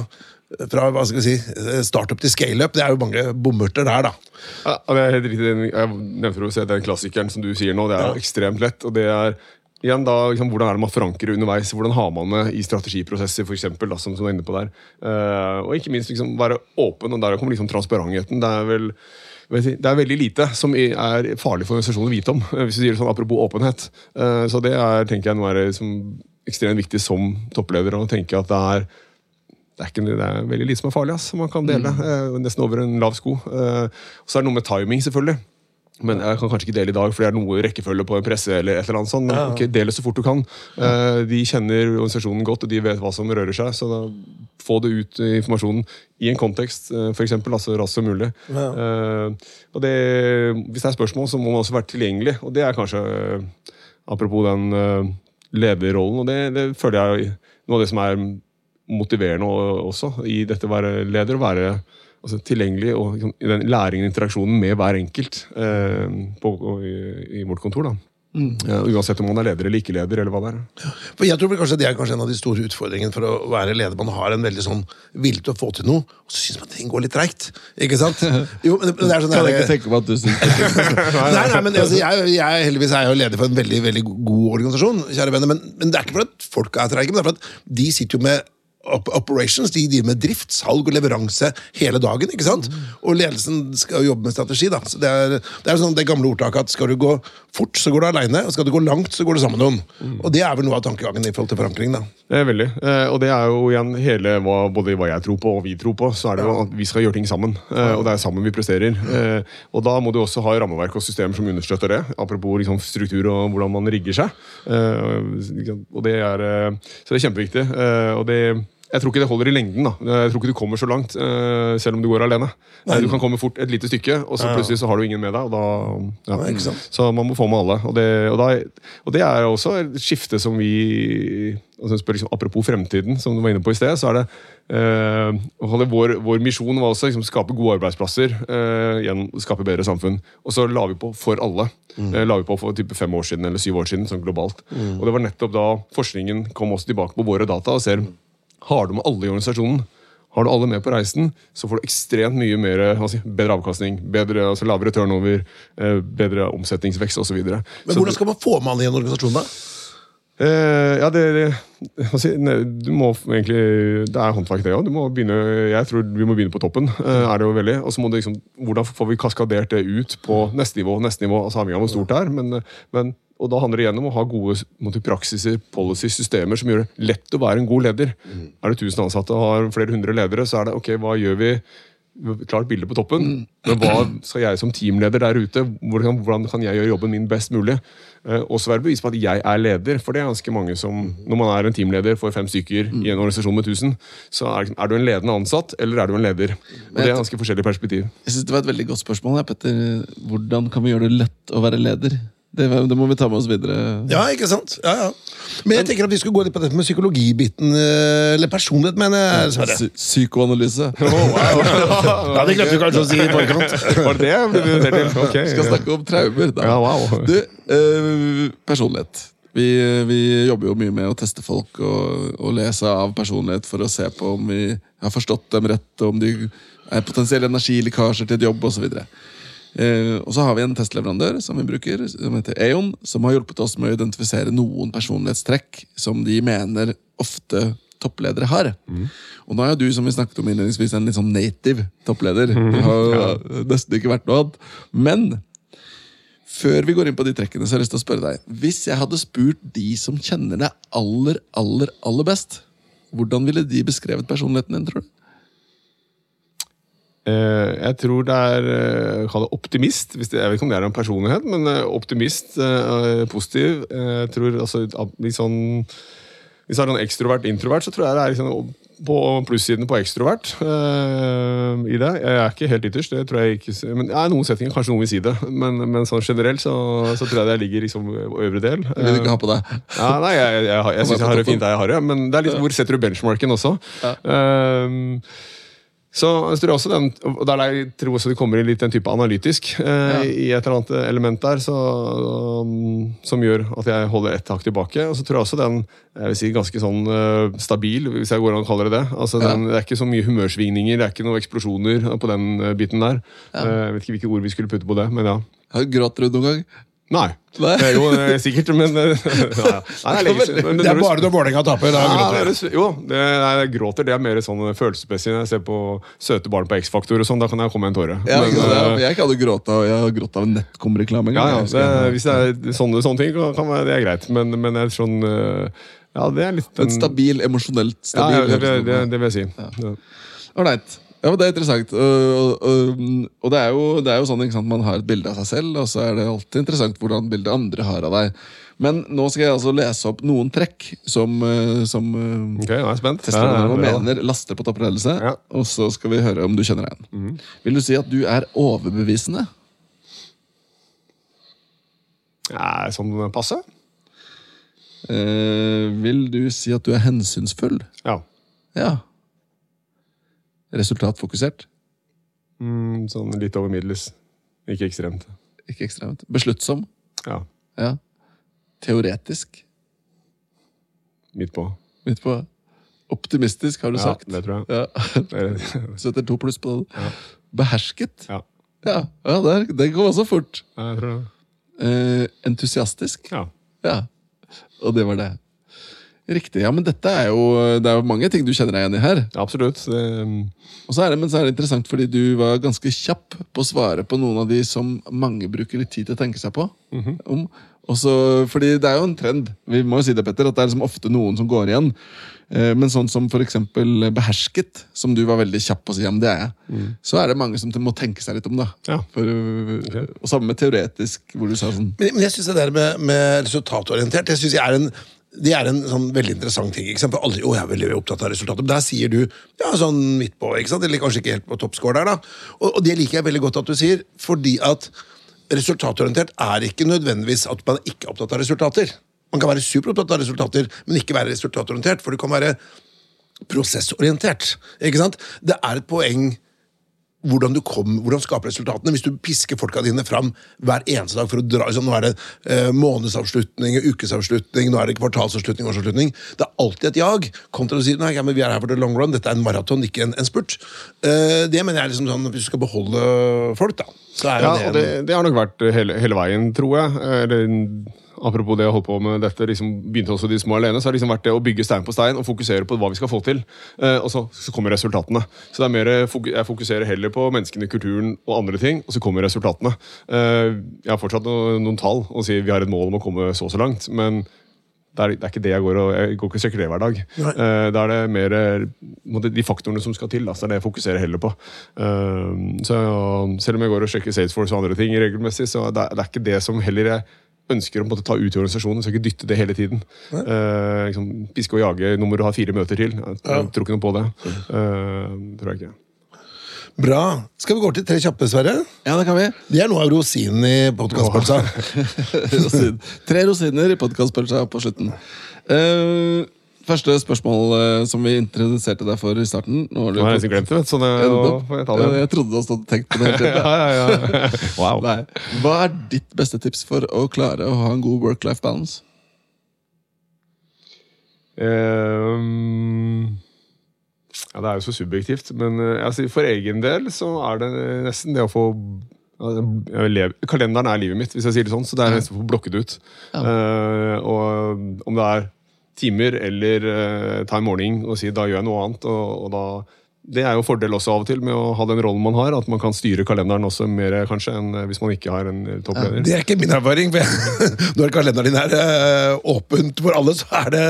fra hva skal vi si, eh, startup til scaleup, det er jo mange bomurter der, da. Ja, det er helt riktig. Jeg nevnte å se den klassikeren som du sier nå. Det er ja. ekstremt lett. og det er igjen da, liksom, Hvordan er det man forankrer underveis? Hvordan har man det i strategiprosesser, for eksempel, da, som, som du er inne på der? Uh, og ikke minst liksom, være åpen, og der kommer liksom transparentheten. Det er vel det er veldig lite som er farlig for organisasjonen å vite om. hvis du sier sånn Apropos åpenhet. Eh, Så det er tenker jeg, noe er det ekstremt viktig som toppleder. å tenke at det er det er, ikke, det er veldig lite som er farlig, ass, som man kan dele. eh, nesten over en lav sko. Og så er det noe med timing, selvfølgelig. Men jeg kan kanskje ikke dele i dag, for det er noe rekkefølge på en presse. eller et eller annet sånt, Men ok, del det så fort du kan. Eh, de kjenner organisasjonen godt, og de vet hva som rører seg. Så da få det ut eh, informasjonen i en kontekst, f.eks. for eksempel, altså raskt som mulig. Ja. og det, hvis det er spørsmål, så må man også være tilgjengelig. Og det er kanskje, eh, apropos den eh, lederrollen, og det, det føler jeg er noe av det som er motiverende også i dette å være leder. Å være altså, tilgjengelig og liksom, i den læringen og interaksjonen med hver enkelt eh, på, og i, i vårt kontor. da. Ja, uansett om man er leder eller ikke leder. eller hva det er. For jeg tror kanskje Det er kanskje en av de store utfordringene for å være leder. Man har en veldig sånn vilje til å få til noe, og så syns man ting går litt treigt. Ikke sant? Jo, men det er sånn Kan jeg ikke tenke meg at du syns nei, nei, men altså, jeg, jeg, heldigvis er jeg jo leder for en veldig veldig god organisasjon, kjære venner, men, men det er ikke for at folk er treige, men det er for at de sitter jo med operations, de driver med drift, salg og leveranse hele dagen, ikke sant? Og ledelsen skal jo jobbe med strategi, da. Så det er det, er sånn det gamle ordtaket at skal du gå fort, så går du alene, og skal du gå langt, så går du sammen med noen. Og det er vel noe av tankegangen i forhold til forankring, da. Det er veldig. Eh, og det er jo igjen hele hva, både hva jeg tror på og vi tror på, så er det jo at vi skal gjøre ting sammen. Eh, og det er sammen vi presterer. Eh, og da må du også ha rammeverk og systemer som understøtter det. Apropos liksom, struktur og hvordan man rigger seg. Og det er, så det er kjempeviktig. Og det jeg tror ikke det holder i lengden. da. Jeg tror ikke du kommer så langt, eh, selv om du går alene. Nei. Du kan komme fort et lite stykke, og så plutselig så har du ingen med deg. og da... Ja, ikke sant. Så man må få med alle. Og det, og da, og det er også et skifte som vi altså spør liksom, Apropos fremtiden, som du var inne på i sted. så er det eh, holde vår, vår misjon var også liksom, skape gode arbeidsplasser. Eh, igjen skape bedre samfunn. Og så la vi på for alle. Eh, la vi på for type fem år siden eller syv år siden, sånn globalt. Og det var nettopp da forskningen kom også tilbake på våre data og ser har du med alle i organisasjonen. Har du alle med på reisen, så får du ekstremt mye mer, si, bedre avkastning, bedre, altså lavere turnover, eh, bedre omsetningsvekst osv. Men hvordan skal man få med alle i en organisasjon, da? Eh, ja, det, ne, Du må egentlig Det er håndverk, det òg. Jeg tror vi må begynne på toppen. eh, er det jo veldig, Og så må det liksom, Hvordan får vi kaskadert det ut på neste nivå? neste nivå, altså Avhengig av hvor stort det er. Men, men, og da handler det igjen om å ha gode måte, praksiser, policies, systemer som gjør det lett å være en god leder. Er det 1000 ansatte og har flere hundre ledere, så er det ok, hva gjør vi? Klart bilde på toppen, men hva skal jeg som teamleder der ute? Hvordan, hvordan kan jeg gjøre jobben min best mulig? Eh, også være bevis på at jeg er leder, for det er ganske mange som Når man er en teamleder for fem stykker i en organisasjon med 1000, så er, er du en ledende ansatt, eller er du en leder? Og Det er ganske forskjellig perspektiv. Jeg synes Det var et veldig godt spørsmål. Petter. Hvordan kan vi gjøre det lett å være leder? Det, det må vi ta med oss videre. Ja, ikke sant? Ja, ja. Men jeg tenker at vi skulle gå litt på dette med psykologibiten, eh, eller personlighet, mener jeg. Sverre. Psy psykoanalyse. Ja, det glemte du kanskje å si i forkant. Var det det jeg ble invitert til? Ok. Vi skal snakke om traumer. Da. Ja, wow. Du, eh, personlighet. Vi, vi jobber jo mye med å teste folk og, og lese av personlighet for å se på om vi har forstått dem rett, og om de er potensielle energilekkasjer til et jobb osv. Eh, og så har vi en testleverandør som vi bruker, som heter Aon, som har hjulpet oss med å identifisere noen personlighetstrekk som de mener ofte toppledere har. Og nå er jo du som vi snakket om innledningsvis, en litt sånn native toppleder. Du har nesten ikke vært noe annet. Men før vi går inn på de trekkene, så har jeg lyst til å spørre deg. Hvis jeg hadde spurt de som kjenner deg aller, aller, aller best, hvordan ville de beskrevet personligheten din, tror du? Eh, jeg tror det er eh, Kall det optimist. Jeg vet ikke om det er en personlighet, men eh, optimist. positiv. Jeg tror altså litt sånn Hvis det er sånn ekstrovert-introvert, så tror jeg det er liksom på plussiden på ekstrovert eh, i det. Jeg er ikke helt ytterst, det tror jeg ikke. Men ja, noen settinger kanskje noen vil si det. Men, men sånn generelt så, så tror jeg det ligger liksom øvre del. Jeg vil ikke ha på deg. Ja, nei, jeg, jeg, jeg, jeg, syns jeg har det fint der jeg har det, men det er litt hvor setter du benchmarken også. Ehm, så jeg tror også den, og der jeg tror også det kommer inn litt den type analytisk eh, i et eller annet element der, så, um, som gjør at jeg holder ett hakk tilbake. Og så tror jeg også den jeg vil si ganske sånn uh, stabil, hvis jeg går an å kalle det det. Altså den, Det er ikke så mye humørsvingninger, det er ikke noen eksplosjoner på den eh, biten der. Eh, jeg vet ikke hvilke ord vi skulle putte på det, men ja. Har- Gråter du noen gang? Nei. Nei. Det er jo eh, sikkert, men eh, ja, ja. Nei, det er Det er bare når Vålerenga taper. Da gråter det jeg. jo, det, er, jeg gråter det er mer sånn følelsesmessig. Når jeg ser på søte barn på X-Faktor, og sånn, da kan jeg komme en tåre. Ja, Men, det, sant? eh, jeg, jeg kan jo gråte jeg har grått av en Netcom-reklame. ja, ja, det, hvis det er sånne, sånne ting, kan det er greit. Men, men jeg er sånn eh, Ja, det er litt En stabil, emosjonelt stabil. ja, det, det, det, det vil jeg si. Ja. Ålreit. Ja, men Det er interessant. Og, og, og, det, er jo, det er jo sånn sant, man har et bilde av seg selv, og så er det alltid interessant hvordan bildet andre har av deg. Men nå skal jeg altså lese opp noen trekk som, eh, som okay, Ok, nå er jeg spent. testerne Ja, mener laster på toppledelse. Ja. Og så skal vi høre om du kjenner deg igjen. Vil du si at du er overbevisende? Ja, sånn passe? Eh, vil du si at du er hensynsfull? Ja. Ja. Resultatfokusert? Mm, sånn litt over middels. Ikke ekstremt. Ikke ekstremt. Besluttsom? Ja. Ja. Teoretisk. Midt på. Midt på. Optimistisk, har du Ja, sagt. det tror jeg. Ja. Det er- Setter to pluss på det. Behersket. Ja, Ja, ja det, kom også fort. Ja, jeg tror det. Eh, entusiastisk. Ja. Ja. Og det var det. Riktig. Ja, men dette er jo Det er jo mange ting du kjenner deg igjen i her. Absolutt. Det, Og så er det, men så er det interessant fordi du var ganske kjapp på å svare på noen av de som mange bruker litt tid til å tenke seg på. om. Og så- fordi det er jo en trend, vi må jo si det, Petter, at det er liksom ofte noen som går igjen. Eh, Men sånn som for eksempel behersket, som du var veldig kjapp på å si men det er jeg, så er det mange som må tenke seg litt om. da. Ja. For, Og samme med teoretisk, hvor du sa sånn Men, men jeg synes det der med, med resultatorientert jeg synes jeg er en, det er en sånn veldig interessant ting. Ikke sant? For alle, å, jeg er veldig opptatt av resultater. Men der sier du ja, sånn midt på, ikke sant? eller kanskje ikke helt på toppscore der. da. Og, og det liker jeg veldig godt at du sier, fordi at resultatorientert er ikke nødvendigvis at man ikke er opptatt av resultater. Man kan være superopptatt av resultater, men ikke være resultatorientert. For du kan være prosessorientert. ikke sant? Det er et poeng hvordan du kom, hvordan skaper resultatene. Hvis du pisker folka dine fram hver eneste dag for å dra liksom, Nå er det eh, månedsavslutning, ukesavslutning, nå er det kvartalsavslutning, årsavslutning. Det er alltid et jag. Kontra å si nei, ja, men vi er her for the long run, dette er en maraton, ikke en, en spurt. Eh, det mener jeg er liksom sånn, Hvis du skal beholde folk, da, så ja, det, og det, det har nok vært hele, hele veien, tror jeg. Eller, apropos det jeg holdt på med dette, liksom begynte også de små alene, så har det liksom vært det å bygge stein på stein og fokusere på hva vi skal få til. Eh, og så, så kommer resultatene. Så det er mer, jeg fokuserer heller på menneskene, kulturen og andre ting, og så kommer resultatene. Eh, jeg har fortsatt noen, noen tall og sier vi har et mål om å komme så og så langt, men det er, det er ikke det jeg går og jeg går ikke og sjekker det hver dag. Eh, da er det mer de faktorene som skal til. Da, så det er det jeg fokuserer heller på. Uh, så Selv om jeg går og sjekker Salesforce og andre ting regelmessig, så det er, det er ikke det som heller jeg ønsker å på en måte, ta ut i organisasjonen. Skal ikke dytte det hele tiden. Uh, liksom, piske og jage. Nå må du ha fire møter til. Jeg, jeg tror ikke noe på det. Uh, tror jeg ikke. Bra. Skal vi gå til tre kjappe, Sverre? Ja, det kan vi. Det er noe av rosinen i podkastpølsa. Rosin. Tre rosiner i podkastpølsa på slutten. Eh, første spørsmål eh, som vi introduserte deg for i starten. Nå har du Nå har jeg nesten glemt det, vet du, så det, nå får jeg ta det. Ja, Jeg trodde du hadde tenkt på det. hele tiden. Ja, ja, ja. Wow. Nei. Hva er ditt beste tips for å klare å ha en god work-life balance? Ehm, ja, det er jo så subjektivt, men eh, altså, for egen del så er det nesten det å få ja, jeg lever, Kalenderen er livet mitt, hvis jeg sier det sånn, så det er nesten å få blokket ut. Eh, og om det er timer eller uh, ta en morgen og si da gjør jeg noe annet, og, og da det er jo fordel også av og til med å ha den rollen man har, at man kan styre kalenderen også mer kanskje enn eh, hvis man ikke har en toppleder. toppleder. Det er ikke min erfaring. for jeg- Når kalenderen din er uh, åpent for alle, så er det,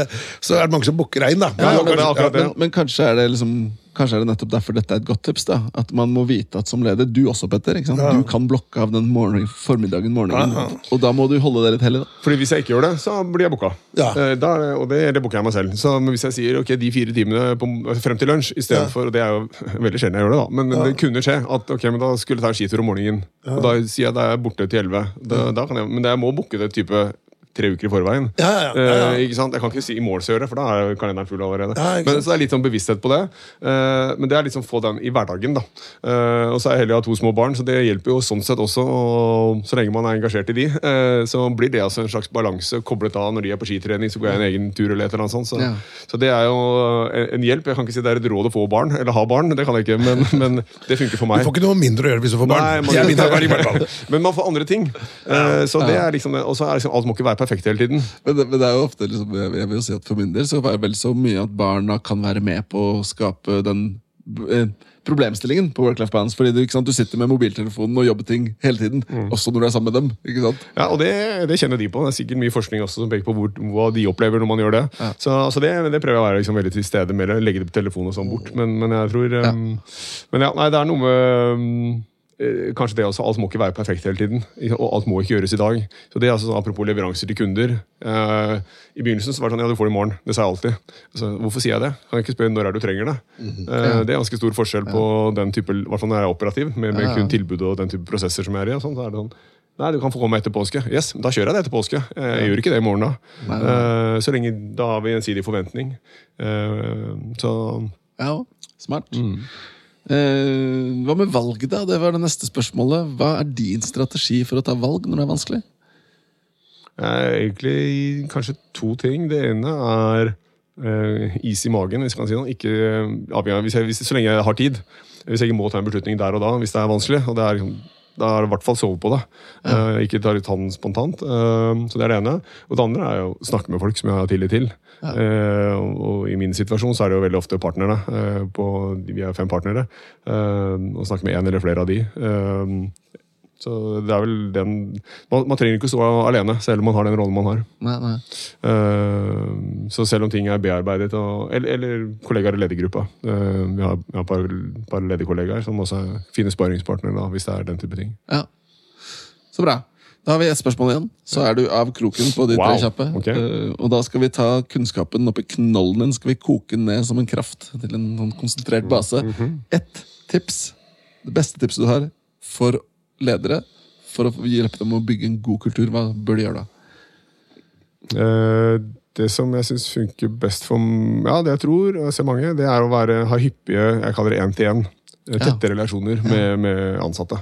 så er det mange som booker deg inn. da. Ja, ja, men det er akkurat. Men, men kanskje er det liksom Kanskje er det nettopp derfor dette er et godt tips. da At man må vite at som leder, du også, Petter, ikke sant? du kan blokke av den morgen, formiddagen, morgenen. Ja, ja. Og da må du holde deg litt hellig. da Fordi Hvis jeg ikke gjør det, så blir jeg booka. Ja. Eh, Da, og det, det booker jeg meg selv. Så hvis jeg sier ok, de fire timene på, frem til lunsj istedenfor, og det er jo veldig sjelden jeg gjør det, da, men det kunne skje at ok, men da skulle jeg ta en skitur om morgenen. Og da sier jeg at jeg er borte til elleve. Men jeg må booke det type tre uker i forveien. Ja, ja, ja. Eh, ikke sant? Jeg kan ikke si i målsøret, for da er kalenderen full allerede. Men, så det er litt sånn bevissthet på det. Uh, men det er liksom få den i hverdagen. da. Uh, og så er jeg heldig å ha to små barn, så det hjelper jo sånn sett også. Og så lenge man er engasjert i de, så blir det altså en slags balanse koblet av når de er på skitrening. Så går jeg en egen tur eller et eller annet sånt. Så, så det er jo en, hjelp. Jeg kan ikke si det er et råd å få barn, eller ha barn, det kan jeg ikke, men, men det funker for meg. Du får ikke noe mindre å gjøre hvis du får barn. Nei, man-. Men man får andre ting. Så det er liksom, Og så er liksom, alt må ikke være perfekt hele tiden. Men det, men det er jo ofte liksom, jeg, vil jo si at For min del så er det vel så mye at barna kan være med på å skape den eh, problemstillingen på work-life balance. Fordi du, ikke sant, du sitter med mobiltelefonen og jobber ting hele tiden. Også når du er sammen med dem. ikke sant? Ja, og det, det kjenner de på. Det er sikkert mye forskning også som peker på hvor, hva de opplever når man gjør det. Så, altså det, det prøver jeg å være liksom veldig til stede med. Legge det på telefonen og sånn bort. Men, men jeg tror um, Men ja, nei, det er noe med um, Kanskje det også, Alt må ikke være perfekt hele tiden. Og alt må ikke gjøres i dag. Så det er altså, sånn, Apropos leveranser til kunder. eh, I begynnelsen så var det sånn ja, du får det i morgen. Det sa jeg alltid. Altså, hvorfor sier jeg det? Kan jeg ikke spørre når er du trenger det? Eh, det er ganske stor forskjell på den type, i hvert fall når jeg er operativ, med, med kun tilbud og den type prosesser som jeg er i. og sånn, så er det sånn Nei, du kan få komme etter påske. Yes, da kjører jeg det etter påske. Eh, Jeg gjør ikke det i morgen, da. Eh, Så lenge da har vi gjensidig forventning. Eh, Så Ja, smart. Eh, hva med valg, da? Det var det neste spørsmålet. Hva er din strategi for å ta valg når det er vanskelig? Eh, egentlig kanskje to ting. Det ene er uh, is i magen, hvis man kan si noe. Ikke, eh, hvis jeg, hvis, så lenge jeg har tid. Hvis jeg ikke må ta en beslutning der og da, hvis det er vanskelig. og det er liksom da er det i hvert fall sove på det. Eh, ikke ta ut den spontant. Uh, så det er det ene. Og det andre er jo å snakke med folk som jeg har tillit til. Ja. og, og i min situasjon så er det jo veldig ofte partnerne. på, vi er fem partnere. og snakke med én eller flere av de. Så det er vel den man, man trenger ikke å stå alene, selv om man har den rollen man har. Nei, nei. Uh, så selv om ting er bearbeidet, og, eller, eller kollegaer i ledergruppa Uh, Vi har, vi har et par, par lederkollegaer som også er fine sparringspartnere, hvis det er den type ting. Ja. Så bra. Da har vi ett spørsmål igjen. Så er du av kroken på de Wow. tre kjappe. Okay. Uh, og da skal vi ta kunnskapen oppi knollen din skal vi koke ned som en kraft til en sånn konsentrert base. Mhm. Ett tips, det beste tipset du har for ledere for å hjelpe dem å bygge en god kultur, hva bør de gjøre da? Eh, det som jeg syns funker best for Ja, det jeg tror, og jeg ser mange, det er å være, ha hyppige jeg kaller det én-til-én. Tette relasjoner med, med ansatte.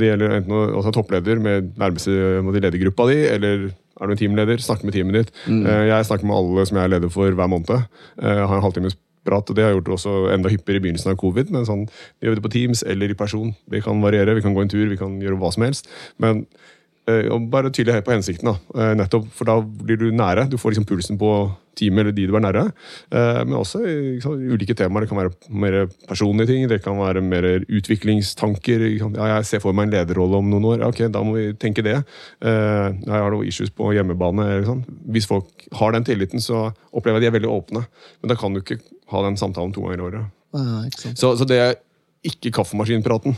Det gjelder enten å også toppleder med nærmeste ledergruppa di, eller er du en teamleder, snakke med teamet ditt. Mm. Jeg snakker med alle som jeg er leder for hver måned. Jeg Har en halvtimes prat, og det har gjort også enda hyppigere i begynnelsen av covid. Men sånn, vi gjør det på Teams eller i person. Vi kan variere, vi kan gå en tur, vi kan gjøre hva som helst. Men Eh, og bare tydelig på hensikten. da. Eh, nettopp, For da blir du nære. Du får liksom pulsen på teamet eller de du er nære. Eh, men også liksom, ulike temaer. Det kan være mer personlige ting, det kan være mer utviklingstanker. Ja, jeg ser for meg en lederrolle om noen år. Ja, ok, Da må vi tenke det. Jeg har noen issues på hjemmebane. Sånn. Hvis folk har den tilliten, så opplever jeg at de er veldig åpne. Men da kan du ikke ha den samtalen to ganger i året. Ah. Så, så det er ikke kaffemaskinpraten.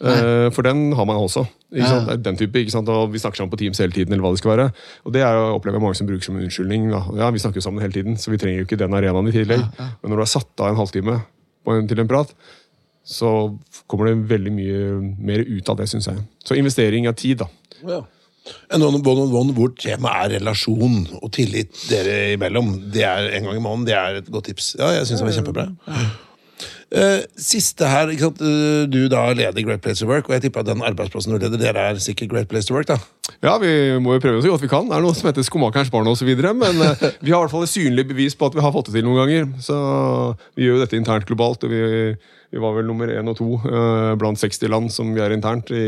Uh, for den har man også. Ikke sant? Det er den type, ikke sant? Og Vi snakker sammen på Teams hele tiden. eller hva det skal være. Og det er jo, opplever jeg mange som bruker som en unnskyldning. Da. Ja, Vi snakker jo sammen hele tiden, så vi trenger jo ikke den arenaen i tillegg. Men når du har satt av en halvtime på en, til en prat, så kommer det veldig mye mer ut av det, syns jeg. Så investering av tid, da. Ja. En one on one hvor temaet er relasjon og tillit dere imellom. Det er en gang i måneden. Det er et godt tips. Ja, jeg synes det var kjempebra. Eh, siste her, ikke sant? Eh, Du da leder Great Place to Work, og jeg tipper at den arbeidsplassen du leder, dere er sikkert Great Place to Work, da. Ja, vi må jo prøve så godt vi kan. Det er noe som heter skomakerens barn osv. Men eh, vi har i hvert fall et synlig bevis på at vi har fått det til noen ganger. Så vi gjør jo dette internt globalt. og vi, vi var vel nummer én og to eh, blant 60 land som vi er internt i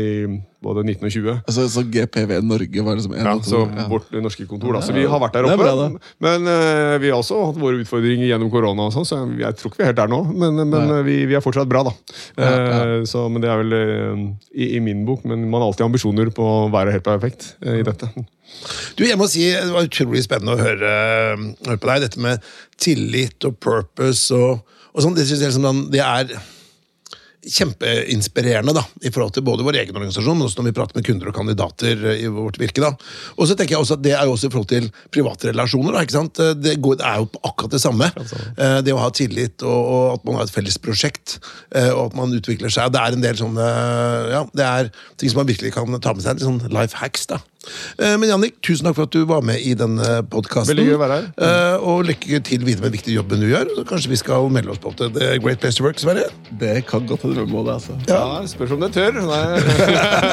både 19 og 20. Altså, så GPV Norge var liksom én Ja, og to? så ja. vårt norske kontor da, Så vi har vært der er oppe. bra, men eh, vi har også hatt våre utfordringer gjennom korona, og sånn, så jeg tror ikke vi er helt der nå. Men, men eh, vi, vi er fortsatt bra, da. Eh, Så, men det er vel eh, i, i min bok, men man har alltid ambisjoner på å være helt perfekt eh, i dette. Du, jeg må si, Det var utrolig spennende å høre, høre på deg. Dette med tillit og purpose og, og sånn. Det synes jeg liksom, det er kjempeinspirerende da, i forhold til både vår egen organisasjon, men også når vi prater med kunder og kandidater eh, i vårt virke. da. Og så tenker jeg også at Det er jo også i forhold til private relasjoner. da, ikke sant? Det, går, det er jo akkurat det samme. Eh, Det å ha tillit, og, og at man har et felles prosjekt, eh, og at man utvikler seg. Det er en del sånne ja, det er ting som man virkelig kan ta med seg. Litt sånn life hacks. da. Eh, Men Jannik, tusen takk for at du var med i denne podkasten. Her. Og lykke til videre med den viktige jobben du gjør. Så kanskje vi skal melde oss på til The Great Place to Work, Sverre? Det kan godt hende drømme om det, altså. Ja, Spørs om det tør. Nei.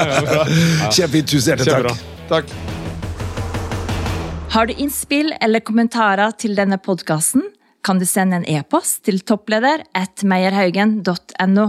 Kjempefint. Tusen hjertelig takk. Takk. Har du innspill eller kommentarer til denne podkasten, kan du sende en e-post til toppleder at meierhaugen.no.